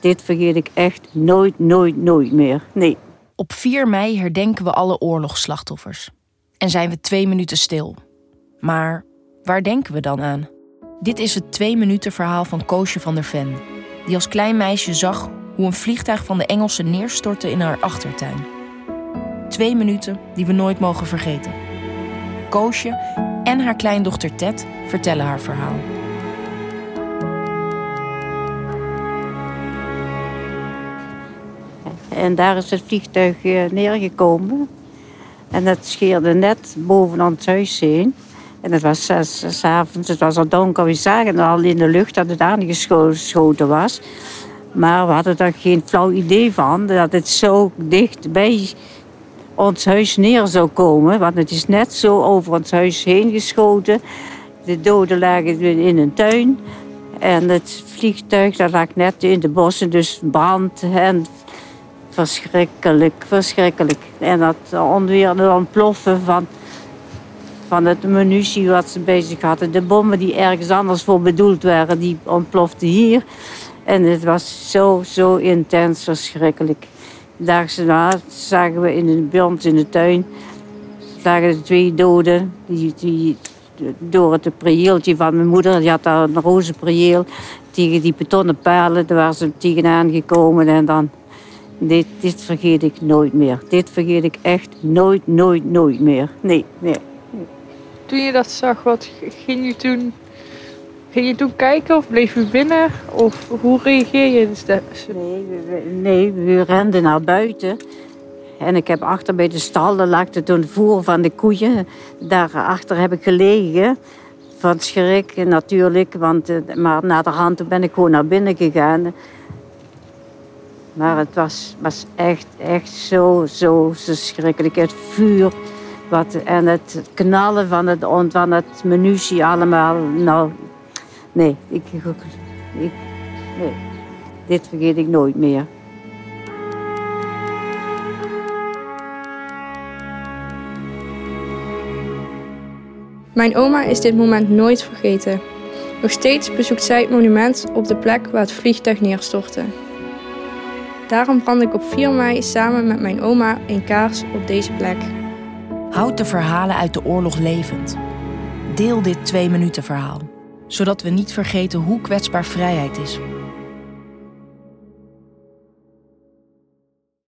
Dit vergeet ik echt nooit, nooit, nooit meer. Nee. Op 4 mei herdenken we alle oorlogsslachtoffers. En zijn we twee minuten stil. Maar waar denken we dan aan? Dit is het twee minuten verhaal van Koosje van der Ven. Die als klein meisje zag hoe een vliegtuig van de Engelsen neerstortte in haar achtertuin. Twee minuten die we nooit mogen vergeten. Koosje en haar kleindochter Ted vertellen haar verhaal. En daar is het vliegtuig eh, neergekomen. En het scheerde net boven ons huis heen. En het was zes avonds, het was al donker. We zagen al in de lucht dat het aangeschoten was. Maar we hadden daar geen flauw idee van dat het zo dicht bij ons huis neer zou komen. Want het is net zo over ons huis heen geschoten. De doden lagen in een tuin. En het vliegtuig dat lag net in de bossen, dus brand en verschrikkelijk, verschrikkelijk. En dat onweer, het ontploffen van, van het munitie wat ze zich hadden. De bommen die ergens anders voor bedoeld waren, die ontploften hier. En het was zo, zo intens verschrikkelijk. Daags na zagen we in de, bij in de tuin lagen de twee doden. Die, die, door het prieeltje van mijn moeder, die had daar een roze prieel. Tegen die betonnen palen, daar waren ze tegenaan gekomen. En dan, dit, dit vergeet ik nooit meer. Dit vergeet ik echt nooit, nooit, nooit meer. Nee, nee. Toen je dat zag, wat ging je toen Ging je toen kijken of bleef u binnen? Of hoe reageer je? Nee, we, nee, we renden naar buiten. En ik heb achter bij de stal, daar lag het toen voer van de koeien. Daarachter heb ik gelegen. Van schrik natuurlijk, want, eh, maar na de hand ben ik gewoon naar binnen gegaan. Maar het was, was echt, echt zo, zo, zo schrikkelijk. Het vuur wat, en het knallen van het, van het munitie allemaal. Nou, Nee, ik, ik, nee, dit vergeet ik nooit meer. Mijn oma is dit moment nooit vergeten. Nog steeds bezoekt zij het monument op de plek waar het vliegtuig neerstortte. Daarom brand ik op 4 mei samen met mijn oma een kaars op deze plek. Houd de verhalen uit de oorlog levend. Deel dit twee minuten verhaal zodat we niet vergeten hoe kwetsbaar vrijheid is.